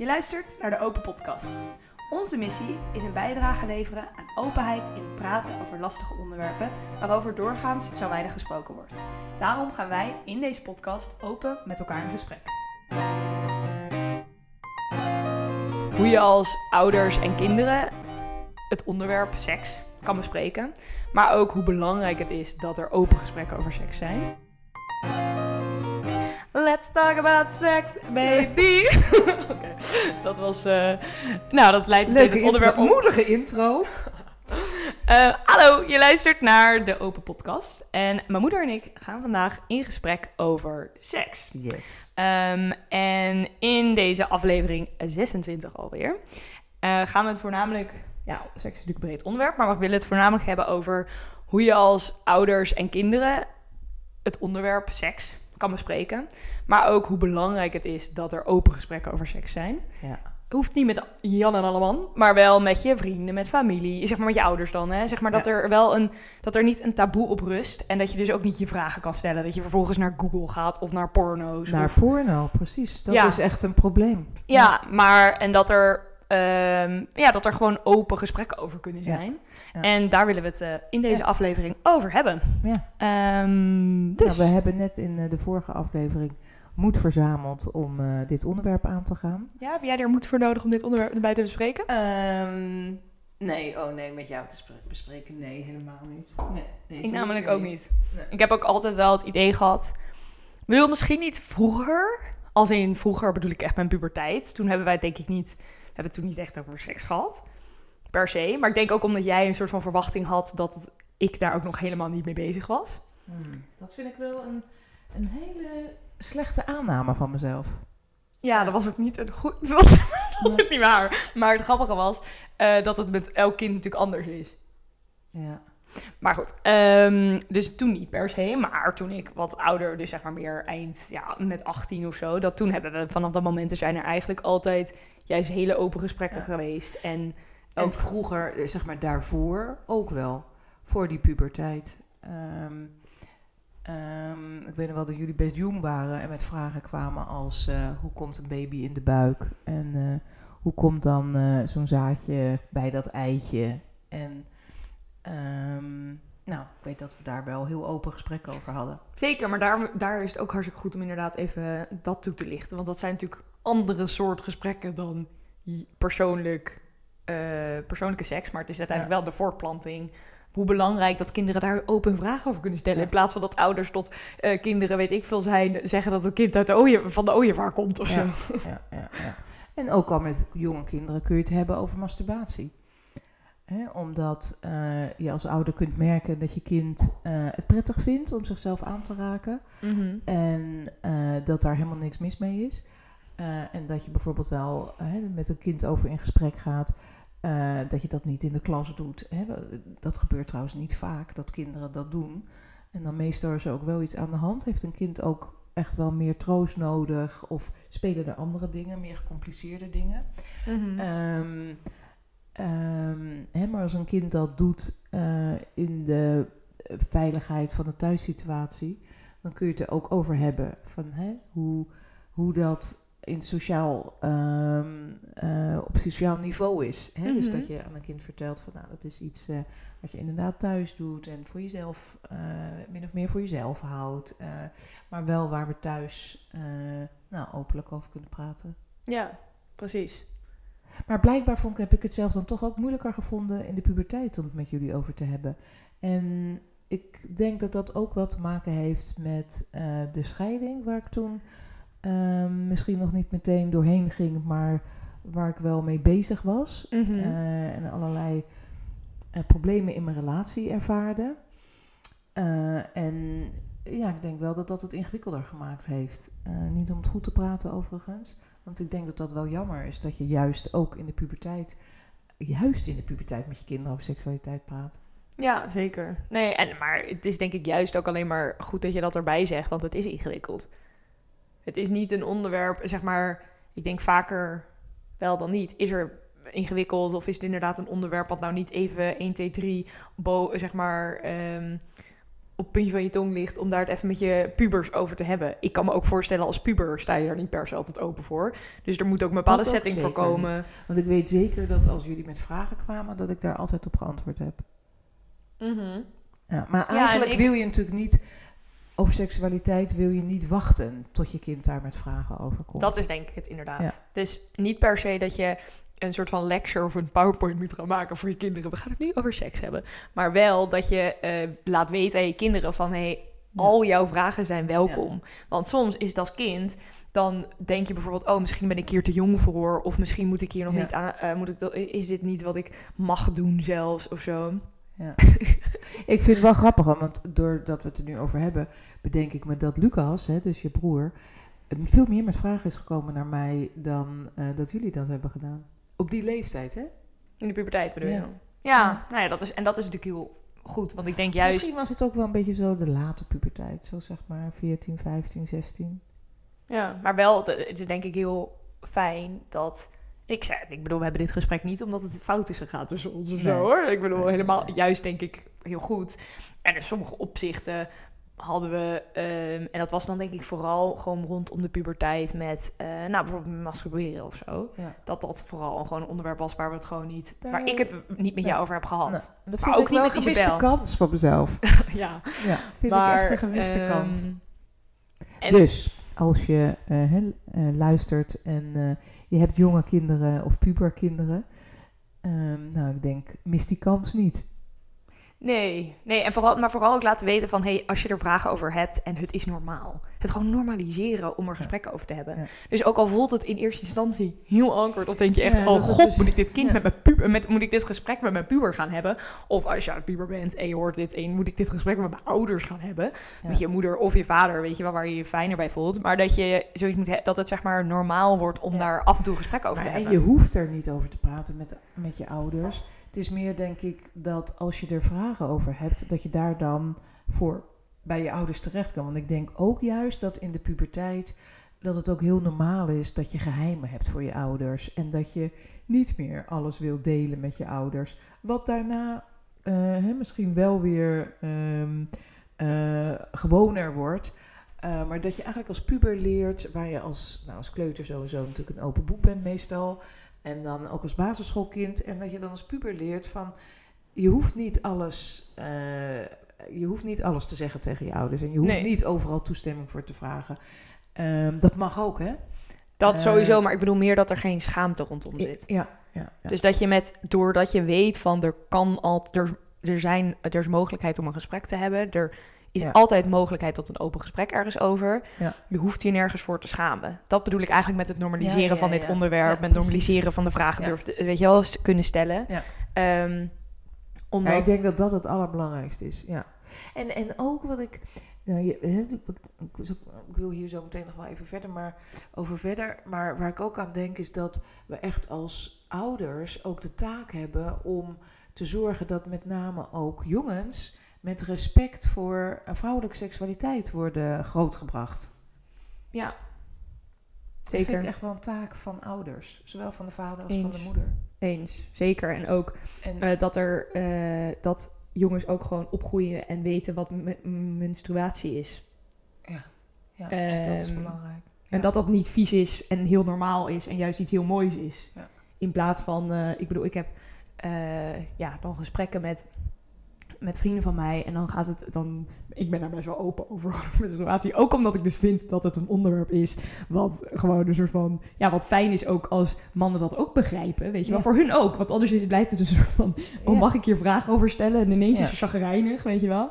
Je luistert naar de Open Podcast. Onze missie is een bijdrage leveren aan openheid in praten over lastige onderwerpen waarover doorgaans zo weinig gesproken wordt. Daarom gaan wij in deze podcast open met elkaar in gesprek. Hoe je als ouders en kinderen het onderwerp seks kan bespreken, maar ook hoe belangrijk het is dat er open gesprekken over seks zijn. Let's talk about sex, baby. Oké, dat was. eh, nou, dat leidt meteen het onderwerp intro, op. moedige intro. Eh, hallo, je luistert naar de Open Podcast. En mijn moeder en ik gaan vandaag in gesprek over seks. Yes. Ehm, en in deze aflevering 26 alweer eh, gaan we het voornamelijk. Ja, seks is natuurlijk een breed onderwerp, maar we willen het voornamelijk hebben over hoe je als ouders en kinderen het onderwerp seks kan bespreken. Maar ook hoe belangrijk het is dat er open gesprekken over seks zijn. Ja. Hoeft niet met Jan en alleman, maar wel met je vrienden, met familie, zeg maar met je ouders dan. Hè? Zeg maar dat er wel een, dat er niet een taboe op rust en dat je dus ook niet je vragen kan stellen. Dat je vervolgens naar Google gaat of naar porno's. Naar of- porno, precies. Dat Ja. is echt een probleem. ja, maar en dat er, ehm, ja, dat er gewoon open gesprekken over kunnen zijn. Ja. En daar willen we het eh, in deze Ja. aflevering over hebben. Ja. Ehm, dus Nou, we hebben net in eh, de vorige aflevering moed verzameld om eh, dit onderwerp aan te gaan. ja, heb jij er moed voor nodig om dit onderwerp erbij te bespreken? Ehm, nee, oh nee, met jou te spre- bespreken, nee, helemaal niet. Nee, nee, Ik namelijk ook niet. Nee. Ik heb ook altijd wel het idee gehad. Ik bedoel, misschien niet vroeger. Als in vroeger bedoel ik echt mijn puberteit. Toen hebben wij het denk ik niet. We hebben toen niet echt over seks gehad. Per se. Maar ik denk ook omdat jij een soort van verwachting had dat ik daar ook nog helemaal niet mee bezig was. Hmm, Dat vind ik wel een, een hele slechte aanname van mezelf. Ja, dat was ook niet een goed. Dat was, dat was ook niet waar. Maar het grappige was eh, dat het met elk kind natuurlijk anders is. Ja. Maar goed, ehm, dus toen niet per se. Maar toen ik wat ouder, dus zeg maar meer eind, ja, met 18 of zo. Dat toen hebben we vanaf dat moment zijn er eigenlijk altijd juist hele open gesprekken Ja. geweest. En En ook, vroeger, eh, zeg maar daarvoor ook wel. Voor die puberteit. Ehm, ehm, ik weet nog wel dat jullie best jong waren en met vragen kwamen als eh, hoe komt een baby in de buik? En eh, hoe komt dan zo'n zaadje bij dat eitje? En ehm, nou, ik weet dat we daar wel heel open gesprekken over hadden. zeker, maar daar, daar is het ook hartstikke goed om inderdaad even dat toe te lichten. Want dat zijn natuurlijk andere soort gesprekken dan persoonlijk, eh, persoonlijke seks. Maar het is uiteindelijk wel de voortplanting. Hoe belangrijk dat kinderen daar open vragen over kunnen stellen. Ja. In plaats van dat ouders tot eh, kinderen, weet ik veel, zijn, zeggen dat het kind uit de ooie, van de ooievaar komt of zo. Ja, ja, ja, ja. En ook al met jonge kinderen kun je het hebben over masturbatie. Hè, omdat eh, je als ouder kunt merken dat je kind het prettig vindt om zichzelf aan te raken. Mhm. En dat daar helemaal niks mis mee is. En dat je bijvoorbeeld wel met een kind over in gesprek gaat. Eh, dat je dat niet in de klas doet. Hè. Dat gebeurt trouwens niet vaak, dat kinderen dat doen. En dan meestal is er ook wel iets aan de hand. Heeft een kind ook echt wel meer troost nodig? Of spelen er andere dingen, meer gecompliceerde dingen? Mhm. Ehm, ehm, hè, maar als een kind dat doet eh, in de veiligheid van de thuissituatie, dan kun je het er ook over hebben. Van hè, hoe, hoe dat in sociaal, ehm, eh, op sociaal niveau is. Hè? Dus Mhm. dat je aan een kind vertelt van nou, dat is iets eh, wat je inderdaad thuis doet en voor jezelf, eh, min of meer voor jezelf houdt. maar wel waar we thuis nou, openlijk over kunnen praten. Ja, precies. Maar blijkbaar vond, ik- heb ik het zelf dan toch ook moeilijker gevonden in de puberteit om het met jullie over te hebben. En ik denk dat dat ook wel te maken heeft met de scheiding, waar ik toen ehm, misschien nog niet meteen doorheen ging, maar waar ik wel mee bezig was. Mhm. Eh, en allerlei eh, problemen in mijn relatie ervaarde. Eh, en ja, ik denk wel dat dat het ingewikkelder gemaakt heeft. Niet om het goed te praten overigens. Want ik denk dat dat wel jammer is dat je juist ook in de puberteit, juist in de puberteit met je kinderen over seksualiteit praat. Ja, zeker. Nee, en, maar het is denk ik juist ook alleen maar goed dat je dat erbij zegt, want het is ingewikkeld. Het is niet een onderwerp, zeg maar, ik denk vaker wel dan niet. Is er ingewikkeld of is het inderdaad een onderwerp wat nou niet even 1, 2, 3, bo, zeg maar, ehm, op het puntje van je tong ligt om daar het even met je pubers over te hebben. Ik kan me ook voorstellen als puber sta je daar niet per se altijd open voor. Dus er moet ook een bepaalde Dat setting voor komen. Want ik weet zeker dat als jullie met vragen kwamen, dat ik daar altijd op geantwoord heb. Mhm. Ja, maar en eigenlijk ik- wil je natuurlijk niet, over seksualiteit wil je niet wachten tot je kind daar met vragen over komt. Dat is denk ik het inderdaad. Ja. Dus niet per se dat je een soort van lecture of een PowerPoint moet gaan maken voor je kinderen. We gaan het nu over seks hebben. Maar wel dat je eh, laat weten aan je kinderen van... Hey, Ja. al jouw vragen zijn welkom. Want soms is het als kind... Dan denk je bijvoorbeeld, oh, misschien ben ik hier te jong voor. Of misschien moet ik hier nog niet aan. eh, moet ik is dit niet wat ik mag doen zelfs of zo? Ja. ik vind het wel grappig, want doordat we het er nu over hebben, bedenk ik me dat Lucas, hè, dus je broer, eh, veel meer met vragen is gekomen naar mij dan eh, dat jullie dat hebben gedaan. Op die leeftijd, hè? In de puberteit bedoel je? Ja. Ja, Ja. Nou ja dat is, en dat is natuurlijk heel goed. Want ik denk juist... Misschien was het ook wel een beetje zo de late puberteit, zo zeg maar 14, 15, 16. Ja, maar wel, het is denk ik heel fijn dat... Ik, zei, ik bedoel, we hebben dit gesprek niet omdat het fout is gegaan tussen ons of zo, Nee. hoor. Ik bedoel, helemaal, juist denk ik heel goed. En in sommige opzichten hadden we... ehm, en dat was dan denk ik vooral gewoon rondom de puberteit met... eh, nou, bijvoorbeeld masturberen of zo. Ja. Dat dat vooral gewoon een onderwerp was waar we het gewoon niet... Daar- waar ik het niet met jou Nee. over heb gehad. Dat Maar vind ook ik niet met een gemiste Isabel. kans voor mezelf. ja, Ja, vind maar... ik echt een gemiste ehm, kans. Dus, als je eh, eh, luistert en eh, je hebt jonge kinderen of puberkinderen, ehm, nou, ik denk, mis die kans niet. Nee, nee en vooral, maar vooral ook laten weten van... Hey, als je er vragen over hebt en het is normaal. Het gewoon normaliseren om er gesprekken over te hebben. Ja. Dus ook al voelt het in eerste instantie heel awkward... of denk je echt, Ja, oh god, dus- moet ik dit kind met mijn puber... Met, moet ik dit gesprek met mijn puber gaan hebben? Of als je een puber bent en je hoort dit... en moet ik dit gesprek met mijn ouders gaan hebben? Met je moeder of je vader, weet je wel... waar je je fijner bij voelt. Maar dat je zoiets moet dat het zeg maar normaal wordt... om daar af en toe gesprek over Maar te en hebben. je hoeft er niet over te praten met, met je ouders. Het is meer, denk ik, dat als je er vragen over hebt, dat je daar dan voor bij je ouders terecht kan. Want ik denk ook juist dat in de puberteit dat het ook heel normaal is dat je geheimen hebt voor je ouders. En dat je niet meer alles wil delen met je ouders. Wat daarna eh, misschien wel weer eh, gewoner wordt. Uh, maar dat je eigenlijk als puber leert, waar je als, nou, als kleuter sowieso natuurlijk een open boek bent meestal. En dan ook als basisschoolkind. En dat je dan als puber leert van, je hoeft niet alles, uh, je hoeft niet alles te zeggen tegen je ouders. En je hoeft Nee. niet overal toestemming voor te vragen. Um, dat mag ook, hè? Dat Eh, sowieso, maar ik bedoel meer dat er geen schaamte rondom zit. Ja, ja, ja. Dus dat je met, doordat je weet van er kan altijd, er, er, zijn, er is mogelijkheid om een gesprek te hebben. Er is Ja. altijd mogelijkheid tot een open gesprek ergens over. Ja. Je hoeft je nergens voor te schamen. Dat bedoel ik eigenlijk met het normaliseren van dit onderwerp. Met normaliseren van de vragen durven, weet je wel, kunnen stellen. Ehm, omdat, ik denk dat dat het allerbelangrijkste is. Ja. En, en ook wat ik. Nou, je, ik wil hier zo meteen nog wel even verder, maar, over verder. Maar waar ik ook aan denk is dat we echt als ouders ook de taak hebben om te zorgen dat met name ook jongens met respect voor eh, vrouwelijke seksualiteit worden grootgebracht. ja, Dat vind Zeker. ik echt wel een taak van ouders, zowel van de vader als Eens. van de moeder. eens. Zeker. En ook En, eh, dat er eh, dat jongens ook gewoon opgroeien en weten wat me- menstruatie is. ja, en dat is ehm, belangrijk. En Ja. dat dat niet vies is en heel normaal is en juist iets heel moois is. Ja. In plaats van, eh, ik bedoel, ik heb eh, ja, dan gesprekken met, met vrienden van mij en dan gaat het dan, ik ben daar best wel open over menstruatie. Ook omdat ik dus vind dat het een onderwerp is wat gewoon een soort van, ja, wat fijn is ook als mannen dat ook begrijpen, weet je wel. Ja. Voor hun ook, want anders is het, lijkt het een soort van, oh, mag ik hier vragen over stellen? En ineens is ze chagrijnig, weet je wel.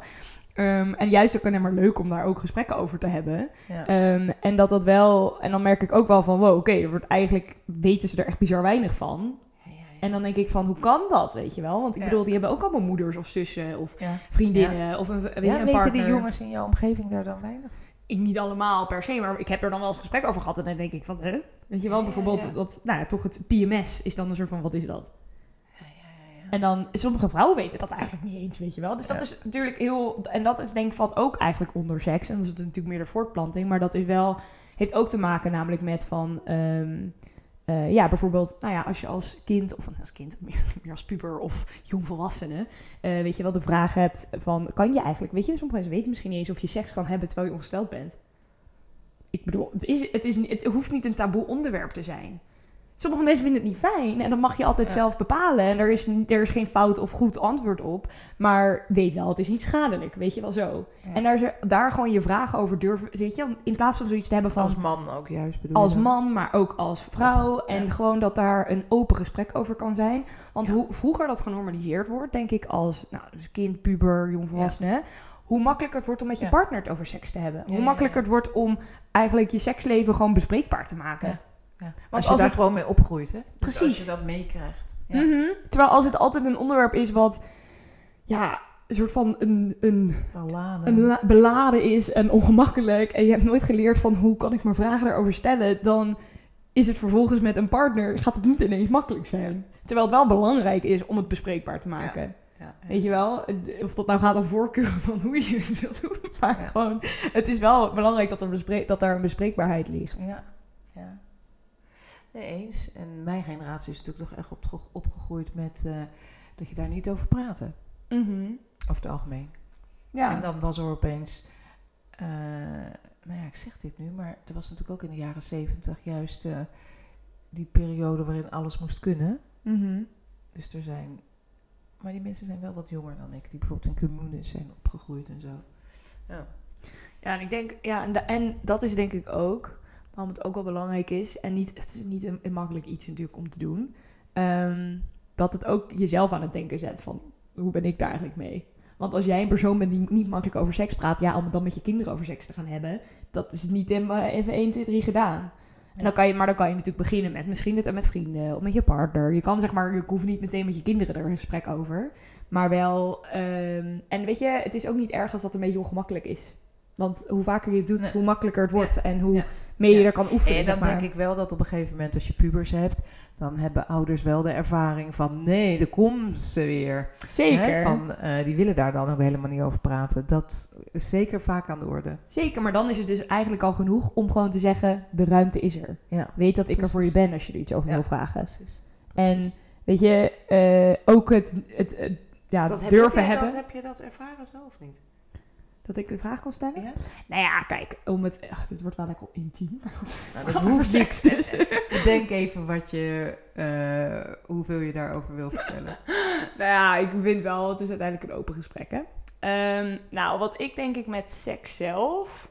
Ehm, en juist ook alleen maar leuk om daar ook gesprekken over te hebben. Ja. Ehm, en dat dat wel, en dan merk ik ook wel van, wow, oké, er wordt eigenlijk weten ze er echt bizar weinig van. En dan denk ik van, hoe kan dat, weet je wel? Want ik Ja. bedoel, die hebben ook allemaal moeders of zussen of Ja. vriendinnen of een, weet je, Ja, een weten partner. die jongens in jouw omgeving daar dan weinig? Ik niet allemaal per se, maar ik heb er dan wel eens gesprek over gehad en dan denk ik van, hè? Weet je wel, Ja, bijvoorbeeld ja. dat, nou ja, toch het PMS is dan een soort van, wat is dat? Ja, ja, ja, ja. En dan, sommige vrouwen weten dat eigenlijk niet eens, weet je wel. Dus dat Ja. is natuurlijk heel, en dat is denk ik valt ook eigenlijk onder seks. En dat is natuurlijk meer de voortplanting, maar dat is wel, heeft ook te maken namelijk met van, ehm, eh, ja, bijvoorbeeld, nou ja, als je als kind, of als kind, meer als puber of jongvolwassene, eh weet je wel, de vraag hebt van, kan je eigenlijk, weet je, sommige mensen weten misschien niet eens of je seks kan hebben terwijl je ongesteld bent. Ik bedoel, het, is, het, is, het hoeft niet een taboe onderwerp te zijn. Sommige mensen vinden het niet fijn en dan mag je altijd Ja. zelf bepalen. En er is, er is geen fout of goed antwoord op. Maar weet wel, het is niet schadelijk, weet je wel zo. Ja. En daar, daar gewoon je vragen over durven, weet je, in plaats van zoiets te hebben van als man ook juist bedoel als man, maar ook als vrouw. En gewoon dat daar een open gesprek over kan zijn. Want hoe vroeger dat genormaliseerd wordt, denk ik, als nou, dus kind, puber, jongvolwassene. Hoe makkelijker het wordt om met je Ja. partner het over seks te hebben. Ja, hoe makkelijker ja. het wordt om eigenlijk je seksleven gewoon bespreekbaar te maken. Ja. Want als je als daar het- gewoon mee opgroeit, hè? Dus Precies. als je dat meekrijgt. Ja. Mhm. Terwijl als het altijd een onderwerp is wat, ja, een soort van een, een, beladen is en ongemakkelijk. En je hebt nooit geleerd van hoe kan ik mijn vragen daarover stellen. Dan is het vervolgens met een partner, gaat het niet ineens makkelijk zijn. Terwijl het wel belangrijk is om het bespreekbaar te maken. Ja, ja. Weet je wel? Of dat nou gaat om voorkeuren van hoe je het wil doen. Maar gewoon, het is wel belangrijk dat er, dat daar een bespreekbaarheid ligt. Ja. Nee, eens. En mijn generatie is natuurlijk nog echt opge- opgegroeid met eh, dat je daar niet over praatte. Over het algemeen. Ja. En dan was er opeens, eh, nou ja, ik zeg dit nu, maar er was natuurlijk ook in de jaren zeventig juist eh, die periode waarin alles moest kunnen. Mhm. Dus er zijn, maar die mensen zijn wel wat jonger dan ik, die bijvoorbeeld in communes zijn opgegroeid en zo. Ja. Ja, en ik denk, ja, en, en dat is denk ik ook waarom het ook wel belangrijk is. En niet, het is niet een, een makkelijk iets natuurlijk om te doen. ehm, dat het ook jezelf aan het denken zet van hoe ben ik daar eigenlijk mee? Want als jij een persoon bent die niet makkelijk over seks praat, ja, om dan met je kinderen over seks te gaan hebben, dat is niet in, even 1, 2, 3 gedaan. En dan kan je, maar dan kan je natuurlijk beginnen met misschien het met vrienden of met je partner. Je kan zeg maar, je hoeft niet meteen met je kinderen er een gesprek over. Maar wel, ehm, en weet je, het is ook niet erg als dat een beetje ongemakkelijk is. Want hoe vaker je het doet, Nee. hoe makkelijker het wordt en hoe Ja. Meer je er kan oefenen. En zeg dan maar. denk ik wel dat op een gegeven moment als je pubers hebt, dan hebben ouders wel de ervaring van nee, daar komt ze weer. Zeker. Hè, Van, eh, die willen daar dan ook helemaal niet over praten. Dat is zeker vaak aan de orde. Zeker, maar dan is het dus eigenlijk al genoeg om gewoon te zeggen, de ruimte is er. Ja, Weet dat ik er voor je ben als je er iets over Ja. wil vragen. precies. En weet je, eh, ook het, het, het ja, dat heb durven je, hebben. Dat, heb je dat ervaren zo of niet? Dat ik de vraag kon stellen? Ja? Nou ja, kijk, om het, ach, dit wordt wel lekker intiem. Nou, Het dat hoeft niet. dus. Bedenk even wat je, eh, hoeveel je daarover wil vertellen. nou ja, ik vind wel, het is uiteindelijk een open gesprek, hè. Ehm, nou, wat ik denk ik met seks zelf...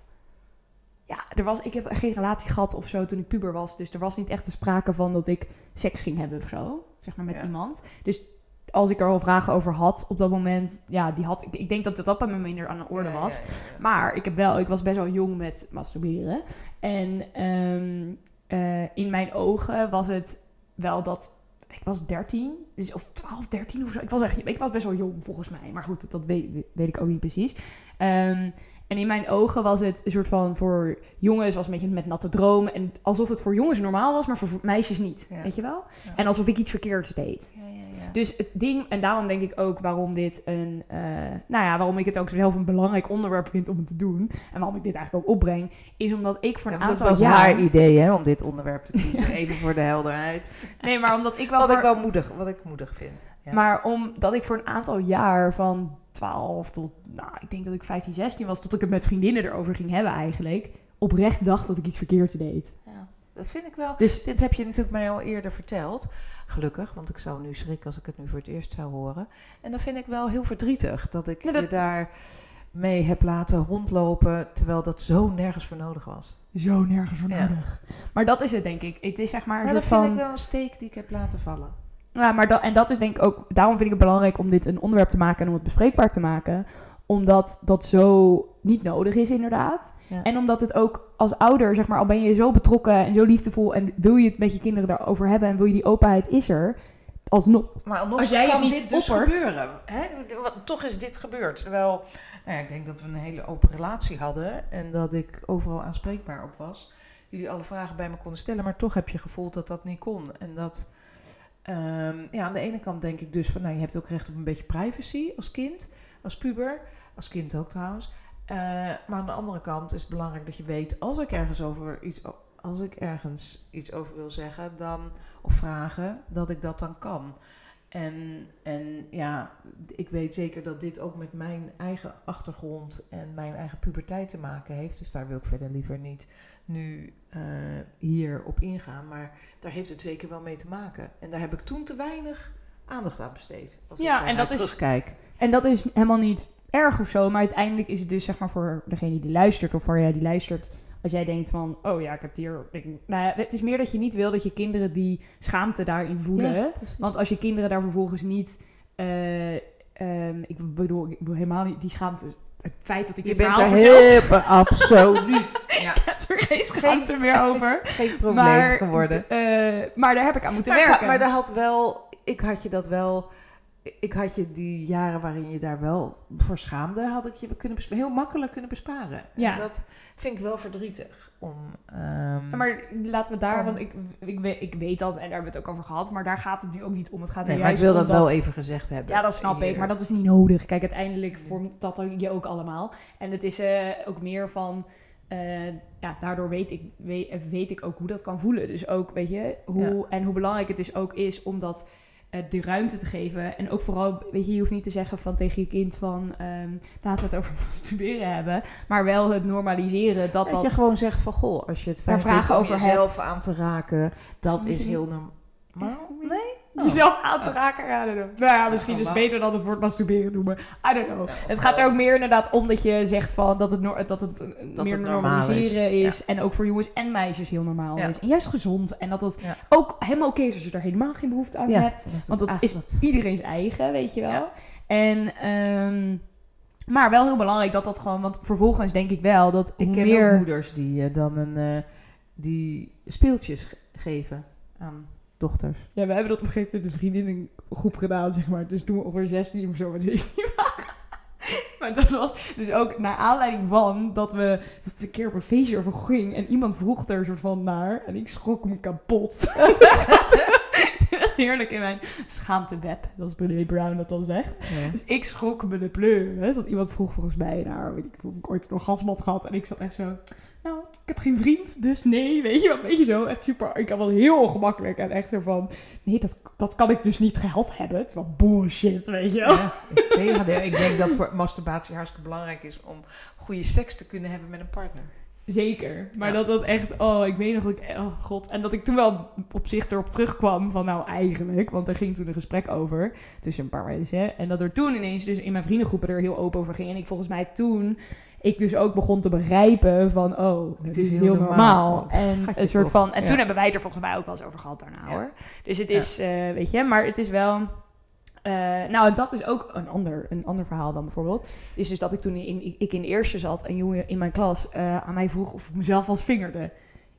Ja, er was, ik heb geen relatie gehad of zo toen ik puber was. Dus er was niet echt de sprake van dat ik seks ging hebben of zo. Zeg maar met Ja. iemand. Dus als ik er al vragen over had op dat moment... Ja, die had, ik, ik denk dat dat bij me minder aan de orde was. ja, ja, ja. Maar ik, heb wel, ik was best wel jong met masturberen. En ehm, eh, in mijn ogen was het wel dat... Ik was 13, dus, of 12, 13 of zo. Ik was, echt, ik was best wel jong volgens mij. Maar goed, dat weet, weet ik ook niet precies. Ehm, en in mijn ogen was het een soort van voor jongens was een beetje met natte dromen. En alsof het voor jongens normaal was, maar voor meisjes niet. Weet je wel? En alsof ik iets verkeerds deed. Ja, ja. Dus het ding, en daarom denk ik ook waarom dit een, eh, nou ja, waarom ik het ook zelf een belangrijk onderwerp vind om het te doen. En waarom ik dit eigenlijk ook opbreng, is omdat ik voor een aantal het was jaar. haar idee hè, om dit onderwerp te kiezen. Even voor de helderheid. Nee, maar omdat ik wel. Wat ik wel moedig, wat ik moedig vind. Ja. Maar omdat ik voor een aantal jaar van 12 tot, nou, ik denk dat ik 15, 16 was, tot ik het met vriendinnen erover ging hebben eigenlijk, oprecht dacht dat ik iets verkeerds deed. Dat vind ik wel. Dus Dit heb je natuurlijk mij al eerder verteld. Gelukkig, want ik zou nu schrikken als ik het nu voor het eerst zou horen. En dat vind ik wel heel verdrietig dat ik Ja, dat- je daar mee heb laten rondlopen, terwijl dat zo nergens voor nodig was. zo nergens voor Ja. nodig. Maar dat is het, denk ik. Het is zeg maar een Maar dat vind van. ik wel een steek die ik heb laten vallen. Ja, maar dat, en dat is denk ik ook, daarom vind ik het belangrijk om dit een onderwerp te maken en om het bespreekbaar te maken. Omdat dat zo niet nodig is, inderdaad. Ja. En omdat het ook als ouder, zeg maar, al ben je zo betrokken en zo liefdevol en wil je het met je kinderen daarover hebben en wil je die openheid, is er. Alsnog. Maar alsnog Als jij kan niet dit dus oppert- gebeuren. Hè? Toch is dit gebeurd. Terwijl, nou ja, ik denk dat we een hele open relatie hadden. En dat ik overal aanspreekbaar op was. Jullie alle vragen bij me konden stellen. Maar toch heb je gevoeld dat dat niet kon. En dat, ehm, ja, aan de ene kant denk ik dus van, nou, je hebt ook recht op een beetje privacy als kind. Als puber. Als kind ook trouwens. Eh, maar aan de andere kant is het belangrijk dat je weet, als ik ergens over iets, als als ik ergens iets over wil zeggen dan, of vragen, dat ik dat dan kan. En, en ja, ik weet zeker dat dit ook met mijn eigen achtergrond en mijn eigen puberteit te maken heeft. Dus daar wil ik verder liever niet nu uh, hier op ingaan. Maar daar heeft het zeker wel mee te maken. En daar heb ik toen te weinig aandacht aan besteed. Als ja, ik en dat terugkijk. Is, en dat is helemaal niet erg of zo. Maar uiteindelijk is het dus zeg maar voor degene die luistert of voor jij die luistert als jij denkt van, oh ja, ik heb hier... Ik, nou ja, het is meer dat je niet wil dat je kinderen die schaamte daarin voelen. Want als je kinderen daar vervolgens niet... Uh, um, ik bedoel, ik bedoel helemaal niet die schaamte... Het feit dat ik je dit bent verhaal er heel absoluut. Ja. ik heb er geen schaamte meer over. Geen probleem maar, geworden. Uh, maar daar heb ik aan moeten maar, werken. Maar daar had wel... Ik had je dat wel ik had je die jaren waarin je daar wel voor schaamde, had ik je kunnen heel makkelijk kunnen besparen. Ja. En dat vind ik wel verdrietig. Om, um, maar laten we daar, om, want ik, ik, weet, ik weet dat en daar hebben we het ook over gehad, maar daar gaat het nu ook niet om. Het gaat er nee, juist maar ik wil dat wel even gezegd hebben. Ja, dat snap ik, maar dat is niet nodig. Kijk, uiteindelijk vormt dat je ook allemaal. En het is uh, ook meer van. Uh, ja, daardoor weet ik, weet, weet, ik ook hoe dat kan voelen. Dus ook, weet je, hoe, ja. en hoe belangrijk het dus ook is om dat de ruimte te geven. En ook vooral, weet je, je hoeft niet te zeggen van tegen je kind van um, laten we het over masturberen hebben. Maar wel het normaliseren dat dat... je gewoon zegt van goh, als je het fijn over jezelf hebt. aan te raken, dat is heel normaal. Nee? Oh. Jezelf aan te raken, I don't know. Nou ja, misschien is het beter dan het woord masturberen noemen. I don't know. het gaat er ook meer inderdaad om dat je zegt van dat het, no dat het dat meer het normaliseren is. is. En ook voor jongens en meisjes heel normaal Ja. is. En juist gezond. En dat het ook helemaal oké is als je er helemaal geen behoefte aan hebt. Want dat is iedereen's eigen, weet je wel. En, ehm, maar wel heel belangrijk dat dat gewoon, want vervolgens denk ik wel dat Ik ken meer... moeders die eh, dan een, eh, die speeltjes ge- geven aan dochters. Ja, we hebben dat op een gegeven moment in de vriendinnengroep gedaan, zeg maar. Dus toen we ongeveer 16 of zo met 17 waren. Maar dat was dus ook naar aanleiding van dat we dat het een keer op een feestje over ging en iemand vroeg er een soort van naar en ik schrok me kapot. dat is heerlijk in mijn schaamteweb, zoals Brené Brown dat dan zegt. Dus ik schrok me de pleur. Hè? Want iemand vroeg volgens mij naar, weet ik of ik ooit een orgasme gehad. En ik zat echt zo, ik heb geen vriend, dus nee, weet je wat, weet je zo. Echt super, ik had wel heel ongemakkelijk. En echt zo van, nee, dat, dat kan ik dus niet gehad hebben. Het is wel bullshit, weet je wel. Ja, ik denk dat voor masturbatie hartstikke belangrijk is om goede seks te kunnen hebben met een partner. Zeker. Maar Ja. dat dat echt, oh, ik weet nog dat ik, oh god. En dat ik toen wel op zich erop terugkwam van, nou eigenlijk, want er ging toen een gesprek over tussen een paar mensen. En dat er toen ineens dus in mijn vriendengroepen er heel open over ging. En ik volgens mij toen, ik dus ook begon te begrijpen van, oh, het is heel, normaal. En een soort van, en Ja. toen hebben wij het er volgens mij ook wel eens over gehad daarna Ja. hoor. Dus het is, eh, weet je, maar het is wel... eh, nou, dat is ook een ander, een ander verhaal dan bijvoorbeeld. Is dus dat ik toen in, ik in de eerste zat, een jongen in mijn klas eh, aan mij vroeg of ik mezelf als vingerde.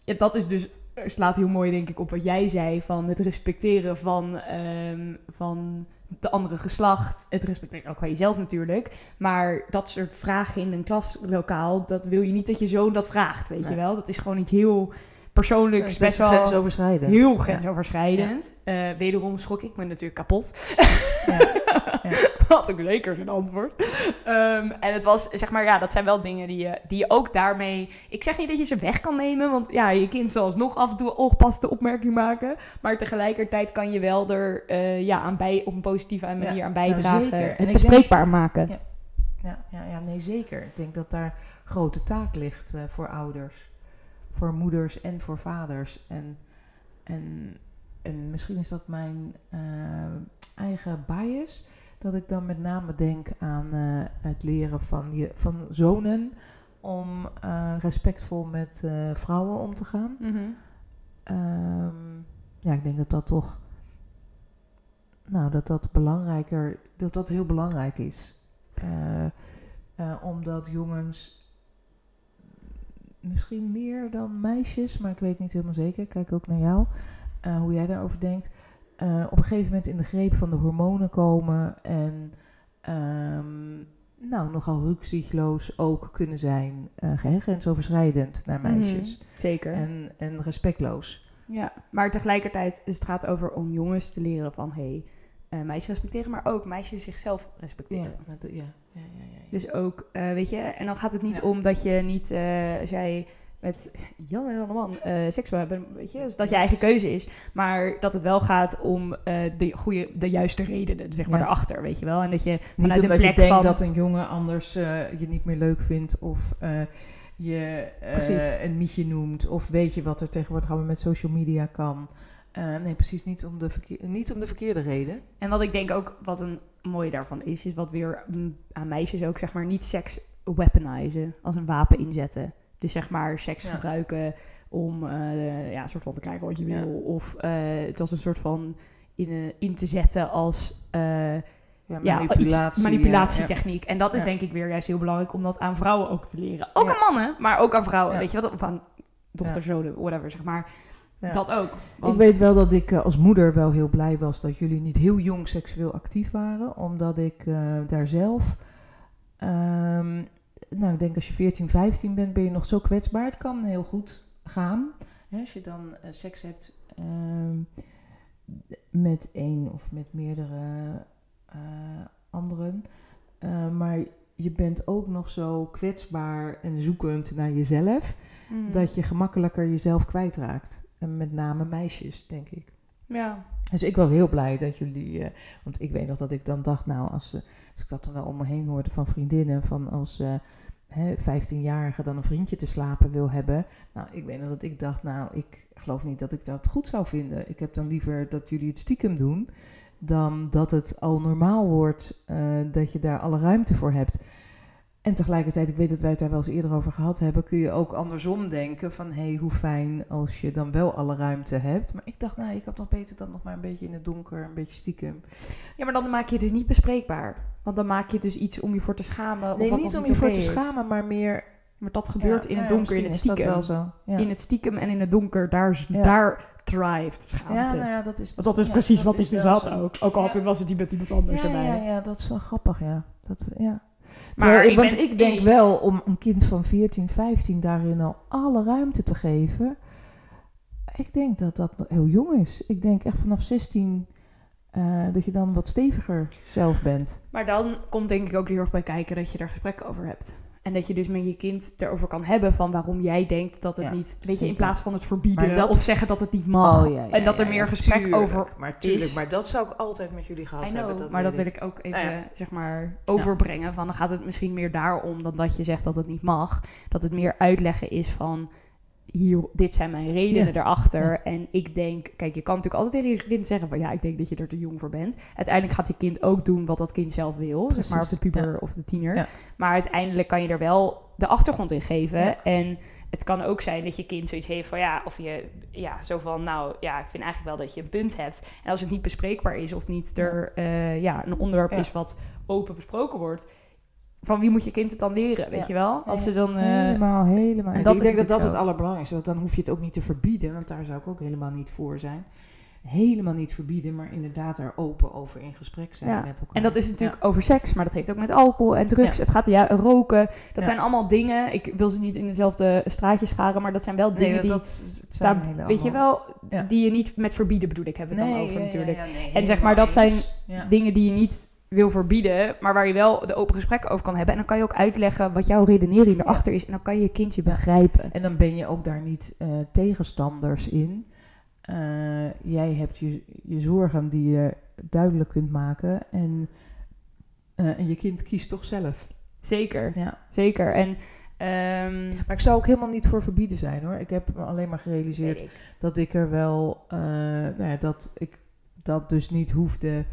Ja, dat is dus, eh, slaat heel mooi denk ik op wat jij zei van het respecteren van, ehm, van de andere geslacht. Het respecteren ook van jezelf natuurlijk. Maar dat soort vragen in een klaslokaal, dat wil je niet dat je zoon dat vraagt, weet Nee. je wel. Dat is gewoon iets heel persoonlijks, Dat is best wel grensoverschrijdend. heel grensoverschrijdend. Eh, wederom schrok ik me natuurlijk kapot. Ja. Had ik zeker geen antwoord. Ehm, en het was, zeg maar, ja, dat zijn wel dingen die je, die je ook daarmee... Ik zeg niet dat je ze weg kan nemen, want ja, je kind zal alsnog af en toe ongepaste opmerking maken. Maar tegelijkertijd kan je wel er eh, ja, aan bij, op een positieve manier Ja, aan nou, bijdragen. En het ik denk- bespreekbaar maken. Ja. Ja, ja, ja, nee, zeker. Ik denk dat daar grote taak ligt eh, voor ouders. Voor moeders en voor vaders. En, en, en misschien is dat mijn eh, eigen bias. Dat ik dan met name denk aan eh, het leren van, je, van zonen om eh, respectvol met vrouwen om te gaan. Mhm. Ehm, ja, ik denk dat dat toch. Nou, dat dat belangrijker. Dat dat heel belangrijk is. Omdat jongens. Misschien meer dan meisjes, maar ik weet niet helemaal zeker. Ik kijk ook naar jou. eh, hoe jij daarover denkt. eh, op een gegeven moment in de greep van de hormonen komen. En. ehm, nou, nogal rukzichtloos ook kunnen zijn. eh, grensoverschrijdend naar meisjes. Mhm, Zeker. En, en respectloos. Ja, maar tegelijkertijd, dus het gaat over om jongens te leren van... Hey, eh, meisjes respecteren, maar ook meisjes zichzelf respecteren. Ja, dat, ja, ja, ja, ja, ja. Dus ook, eh, weet je, en dan gaat het niet Ja. om dat je niet, eh, als jij met Jan en Jan man eh, seks wil hebben, weet je, dus dat je eigen keuze is, maar dat het wel gaat om eh, de goede, de juiste redenen, zeg maar Ja. erachter, weet je wel, en dat je Niet vanuit een omdat plek je denkt van, dat een jongen anders eh, je niet meer leuk vindt of eh, je eh, een mietje noemt of weet je wat er tegenwoordig allemaal met social media kan. Eh, nee, precies niet om, de verkeer, niet om de verkeerde reden. En wat ik denk ook, wat een mooie daarvan is, is wat weer mm, aan meisjes ook, zeg maar, niet seks weaponizen, als een wapen inzetten. Dus zeg maar seks Ja. gebruiken om eh, ja, een soort van te krijgen wat je Ja. wil. Of eh, het als een soort van in, in te zetten als eh, Ja, ja, manipulatie. iets, manipulatietechniek. En dat is Ja. denk ik weer juist heel belangrijk om dat aan vrouwen ook te leren. Ook Ja. aan mannen, maar ook aan vrouwen. Ja. Weet je wat? Of aan dochters, zonen, whatever, zeg maar. Ja. Dat ook. Ik weet wel dat ik eh, als moeder wel heel blij was dat jullie niet heel jong seksueel actief waren. Omdat ik eh, daar zelf... ehm, nou, ik denk als je 14, 15 bent, ben je nog zo kwetsbaar. Het kan heel goed gaan. Hè, als je dan eh, seks hebt ehm, met één of met meerdere anderen. Maar je bent ook nog zo kwetsbaar en zoekend naar jezelf Mm. dat je gemakkelijker jezelf kwijtraakt. En met name meisjes, denk ik. Ja. Dus ik was heel blij dat jullie... eh, want ik weet nog dat ik dan dacht, nou, als, eh, als ik dat dan wel om me heen hoorde van vriendinnen... van als eh hè, 15-jarige dan een vriendje te slapen wil hebben... Nou, ik weet nog dat ik dacht, nou, ik geloof niet dat ik dat goed zou vinden. Ik heb dan liever dat jullie het stiekem doen... dan dat het al normaal wordt eh, dat je daar alle ruimte voor hebt... En tegelijkertijd, ik weet dat wij het daar wel eens eerder over gehad hebben, kun je ook andersom denken van hé, hey, hoe fijn als je dan wel alle ruimte hebt. Maar ik dacht, nou, ik had toch beter dan nog maar een beetje in het donker, een beetje stiekem. Ja, maar dan maak je het dus niet bespreekbaar. Want dan maak je dus iets om je voor te schamen. nee, of wat niet om je voor te schamen, maar meer... Maar dat gebeurt Ja, in het ja, donker, in het is stiekem. dat wel zo. Ja. In het stiekem en in het donker, daar, daar thrived schaamte. ja, nou ja, dat is, Want dat is precies dat wat is ik dus had zo. ook. Ook altijd was het niet met iemand anders erbij. ja, ja, dat is wel grappig, ja. Dat, ja. Maar ik, want ik denk wel om een kind van 14, 15 daarin al alle ruimte te geven. Ik denk dat dat heel jong is. Ik denk echt vanaf 16 eh, dat je dan wat steviger zelf bent. Maar dan komt denk ik ook heel erg bij kijken dat je er gesprekken over hebt. En dat je dus met je kind erover kan hebben van waarom jij denkt dat het Ja, niet... Weet je, in plaats van het verbieden dat- of zeggen dat het niet mag. Oh, ja, ja, en dat er meer gesprek tuurlijk. over Maar tuurlijk, is. maar dat zou ik altijd met jullie gehad know, hebben. Dat maar dat wil ik ook even, ja. zeg maar, overbrengen. Van, dan gaat het misschien meer daarom dan dat je zegt dat het niet mag. Dat het meer uitleggen is van, hier, dit zijn mijn redenen Ja. erachter. Ja. En ik denk, kijk, je kan natuurlijk altijd tegen je kind zeggen van, ja, ik denk dat je er te jong voor bent. Uiteindelijk gaat je kind ook doen wat dat kind zelf wil. Zeg maar, of de puber ja. of de tiener. Maar uiteindelijk kan je er wel de achtergrond in geven. En het kan ook zijn dat je kind zoiets heeft van ja, of je ja, zo van nou ja, ik vind eigenlijk wel dat je een punt hebt. En als het niet bespreekbaar is of niet er eh, ja, een onderwerp is wat open besproken wordt, van wie moet je kind het dan leren, weet Ja. je wel? Als ze dan eh, helemaal, helemaal. en dat ik denk dat dat het allerbelangrijkste is. Want dan hoef je het ook niet te verbieden, want daar zou ik ook helemaal niet voor zijn. Helemaal niet verbieden, maar inderdaad er open over in gesprek zijn Ja. met elkaar. En dat is natuurlijk over seks, maar dat heeft ook met alcohol en drugs. Ja. Het gaat ja, roken. Dat Ja. zijn allemaal dingen. Ik wil ze niet in dezelfde straatje scharen, maar dat zijn wel Nee, dingen die, dat het zijn daar- hele weet je wel, Ja. die je niet met verbieden bedoel ik, hebben we het dan over natuurlijk. ja, nee, En zeg maar, dat zijn dingen die je niet wil verbieden, maar waar je wel de open gesprekken over kan hebben. En dan kan je ook uitleggen wat jouw redenering erachter is. En dan kan je je kindje begrijpen. En dan ben je ook daar niet eh, tegenstanders in. Eh, jij hebt je, je zorgen die je duidelijk kunt maken. En, eh, en je kind kiest toch zelf. Zeker, Ja. zeker. En ehm, Maar ik zou ook helemaal niet voor verbieden zijn hoor. Ik heb me alleen maar gerealiseerd ik. dat ik er wel, nou ja, dat ik dat dus niet hoefde,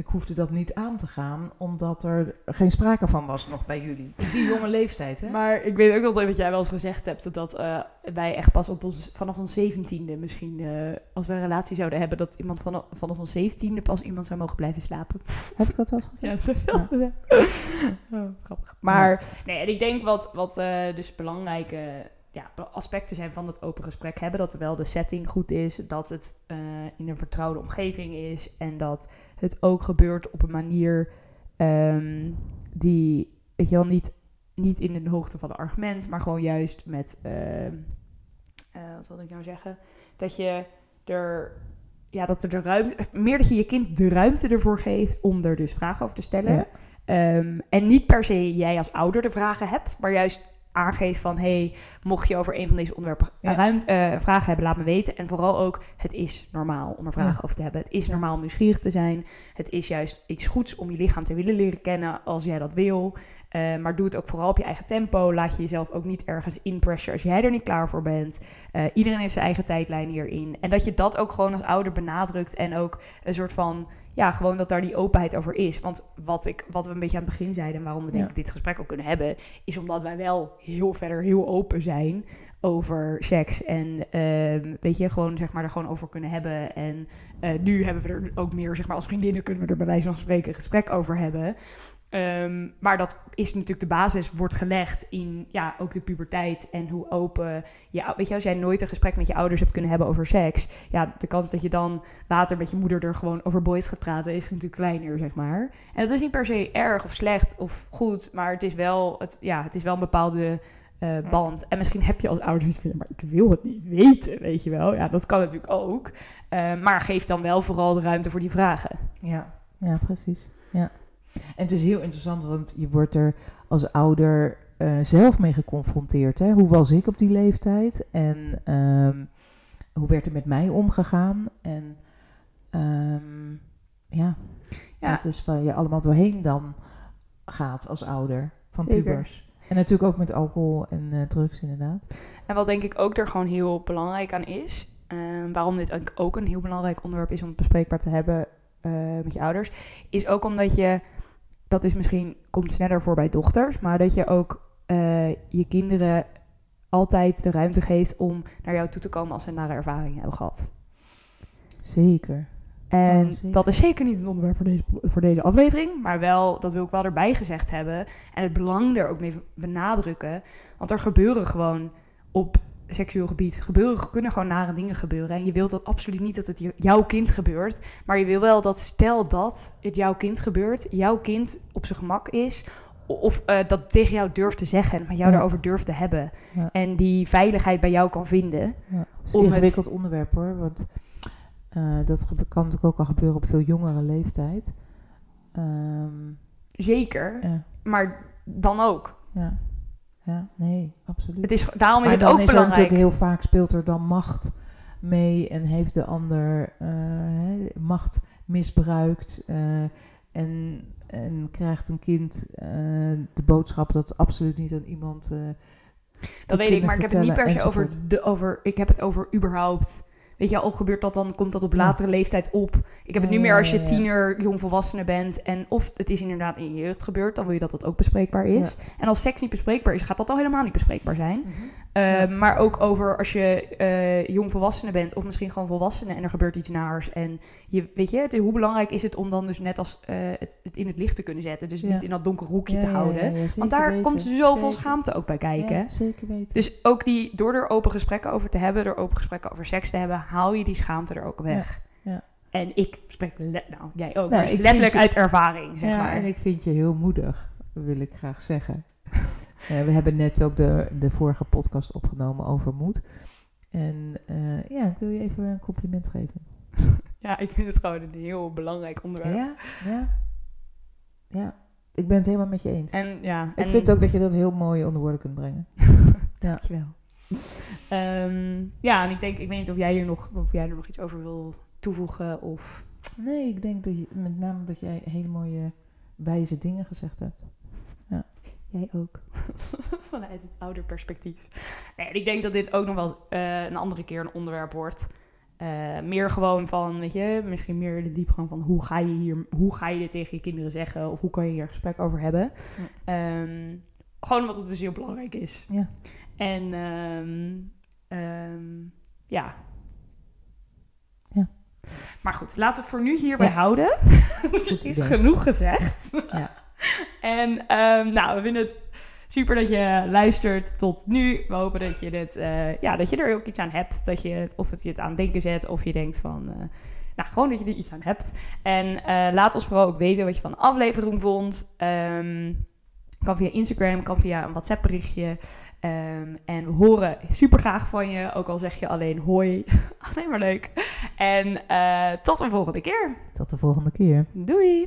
ik hoefde dat niet aan te gaan, omdat er geen sprake van was nog bij jullie. Die jonge leeftijd, hè? Maar ik weet ook nog wat jij wel eens gezegd hebt, dat eh, wij echt pas op ons, vanaf ons zeventiende misschien, eh, als we een relatie zouden hebben, dat iemand vanaf, vanaf ons zeventiende pas iemand zou mogen blijven slapen. Heb ik dat al gezegd? Ja, dat is wel gezegd. Oh, grappig. Maar nee, en ik denk wat, wat eh, dus belangrijke ja, aspecten zijn van het open gesprek hebben. Dat er wel de setting goed is, dat het eh, in een vertrouwde omgeving is en dat het ook gebeurt op een manier ehm, die, weet je wel, niet, niet in de hoogte van het argument, maar gewoon juist met, ehm, eh, wat wil ik nou zeggen, dat je er ja, dat er de ruimte, meer dat je je kind de ruimte ervoor geeft om er dus vragen over te stellen. Ja. Ehm, en niet per se jij als ouder de vragen hebt, maar juist aangeeft van... hey, mocht je over een van deze onderwerpen Ja. ruim, eh, vragen hebben, laat me weten. En vooral ook, het is normaal om er vragen Ja. over te hebben. Het is normaal om nieuwsgierig te zijn. Het is juist iets goeds om je lichaam te willen leren kennen als jij dat wil. Eh, maar doe het ook vooral op je eigen tempo. Laat je jezelf ook niet ergens inpressure als jij er niet klaar voor bent. Eh, iedereen heeft zijn eigen tijdlijn hierin. En dat je dat ook gewoon als ouder benadrukt. En ook een soort van, ja, gewoon dat daar die openheid over is. Want wat, ik, wat we een beetje aan het begin zeiden... en waarom we denk Ja. ik dit gesprek ook kunnen hebben... is omdat wij wel heel verder heel open zijn over seks. En ehm, weet je, gewoon zeg maar er gewoon over kunnen hebben. En eh, nu hebben we er ook meer, zeg maar als vriendinnen... kunnen we er bij wijze van spreken een gesprek over hebben... Ehm, maar dat is natuurlijk de basis, wordt gelegd in ja, ook de puberteit en hoe open je, weet je, als jij nooit een gesprek met je ouders hebt kunnen hebben over seks, ja, de kans dat je dan later met je moeder er gewoon over boys gaat praten is natuurlijk kleiner, zeg maar. En dat is niet per se erg of slecht of goed, maar het is wel, het, ja, het is wel een bepaalde eh, band. En misschien heb je als ouder zoiets van, maar ik wil het niet weten, weet je wel. Ja, dat kan natuurlijk ook. Eh, maar geef dan wel vooral de ruimte voor die vragen. Ja, ja precies. Ja. En het is heel interessant, want je wordt er als ouder eh, zelf mee geconfronteerd. Hè? Hoe was ik op die leeftijd? En ehm, hoe werd er met mij omgegaan? En ehm, ja, Ja. dat is waar je allemaal doorheen dan gaat als ouder van Zeker. pubers. En natuurlijk ook met alcohol en eh, drugs inderdaad. En wat denk ik ook er gewoon heel belangrijk aan is, eh, waarom dit ook- een heel belangrijk onderwerp is om het bespreekbaar te hebben eh, met je ouders, is ook omdat je, dat is misschien, komt sneller voor bij dochters, maar dat je ook eh, je kinderen altijd de ruimte geeft om naar jou toe te komen als ze een nare ervaring hebben gehad. Zeker. En Oh, zeker. dat is zeker niet het onderwerp voor deze, voor deze aflevering. Maar wel, dat wil ik wel erbij gezegd hebben. En het belang er ook mee benadrukken. Want er gebeuren gewoon op seksueel gebied. Gebeuren, kunnen gewoon nare dingen gebeuren. En je wilt dat absoluut niet dat het jouw kind gebeurt. Maar je wil wel dat stel dat het jouw kind gebeurt. Jouw kind op zijn gemak is. Of eh, dat tegen jou durft te zeggen. En met jou Ja. daarover durft te hebben. Ja. En die veiligheid bij jou kan vinden. Ja, het is een het- ingewikkeld onderwerp hoor. Want eh, dat kan natuurlijk ook al gebeuren op veel jongere leeftijd. Ehm, Zeker. ja, Maar dan ook. ja, ja, nee, absoluut. Het is, daarom is maar het ook is belangrijk. natuurlijk heel vaak speelt er dan macht mee en heeft de ander eh, macht misbruikt eh, en, en krijgt een kind eh, de boodschap dat absoluut niet aan iemand. Dat weet ik, maar ik heb het niet per se over, de, over... Ik heb het over überhaupt... Weet je, al gebeurt dat, dan komt dat op Ja. latere leeftijd op. Ik heb het nu meer als je tiener, jongvolwassene bent. En of het is inderdaad in je jeugd gebeurd, dan wil je dat dat ook bespreekbaar is. En als seks niet bespreekbaar is, gaat dat al helemaal niet bespreekbaar zijn. Mhm. Uh, Ja. Maar ook over als je uh, jongvolwassene bent, of misschien gewoon volwassene en er gebeurt iets naars. En je, weet je, het, hoe belangrijk is het om dan dus net als uh, het, het in het licht te kunnen zetten. Dus Ja. niet in dat donker hoekje Ja, te houden. Want daar weten. komt zoveel Zeker. schaamte ook bij kijken. Ja, zeker weten. Dus ook die, door er open gesprekken over te hebben, door open gesprekken over seks te hebben, haal je die schaamte er ook weg. En ik spreek, nou jij ook, Nou, letterlijk je- uit ervaring, zeg ja, maar. en ik vind je heel moedig, wil ik graag zeggen. Eh, we hebben net ook de, de vorige podcast opgenomen over moed. En eh, ja, ik wil je even een compliment geven. Ja, ik vind het gewoon een heel belangrijk onderwerp. Ja, ja. Ja, ik ben het helemaal met je eens. En ja, ik en, vind ook dat je dat heel mooi onder woorden kunt brengen. Ja. Dankjewel. Ehm, ja, en ik denk, ik weet niet of jij hier nog, of jij er nog iets over wil toevoegen of... Nee, ik denk dat je, met name dat jij hele mooie wijze dingen gezegd hebt. Jij ook. Vanuit het ouder perspectief. Nee, ik denk dat dit ook nog wel eens, eh, een andere keer een onderwerp wordt. Eh, meer gewoon van, weet je, misschien meer de diepgang van hoe ga je hier, hoe ga je dit tegen je kinderen zeggen of hoe kan je hier een gesprek over hebben. Ehm, gewoon omdat het dus heel belangrijk is. Ja. En ehm, ehm, ja. Ja. Maar goed, laten we het voor nu hierbij Ja. houden. Is genoeg gezegd. Ja. en ehm, nou, we vinden het super dat je luistert tot nu. We hopen dat je, dit, eh, ja, dat je er ook iets aan hebt. Dat je, of het je het aan het denken zet, of je denkt van... eh, nou, gewoon dat je er iets aan hebt. En eh, laat ons vooral ook weten wat je van de aflevering vond. Ehm, kan via Instagram, kan via een WhatsApp berichtje. Ehm, en we horen super graag van je. Ook al zeg je alleen hoi. alleen maar leuk. En tot een volgende keer. Tot de volgende keer. Doei!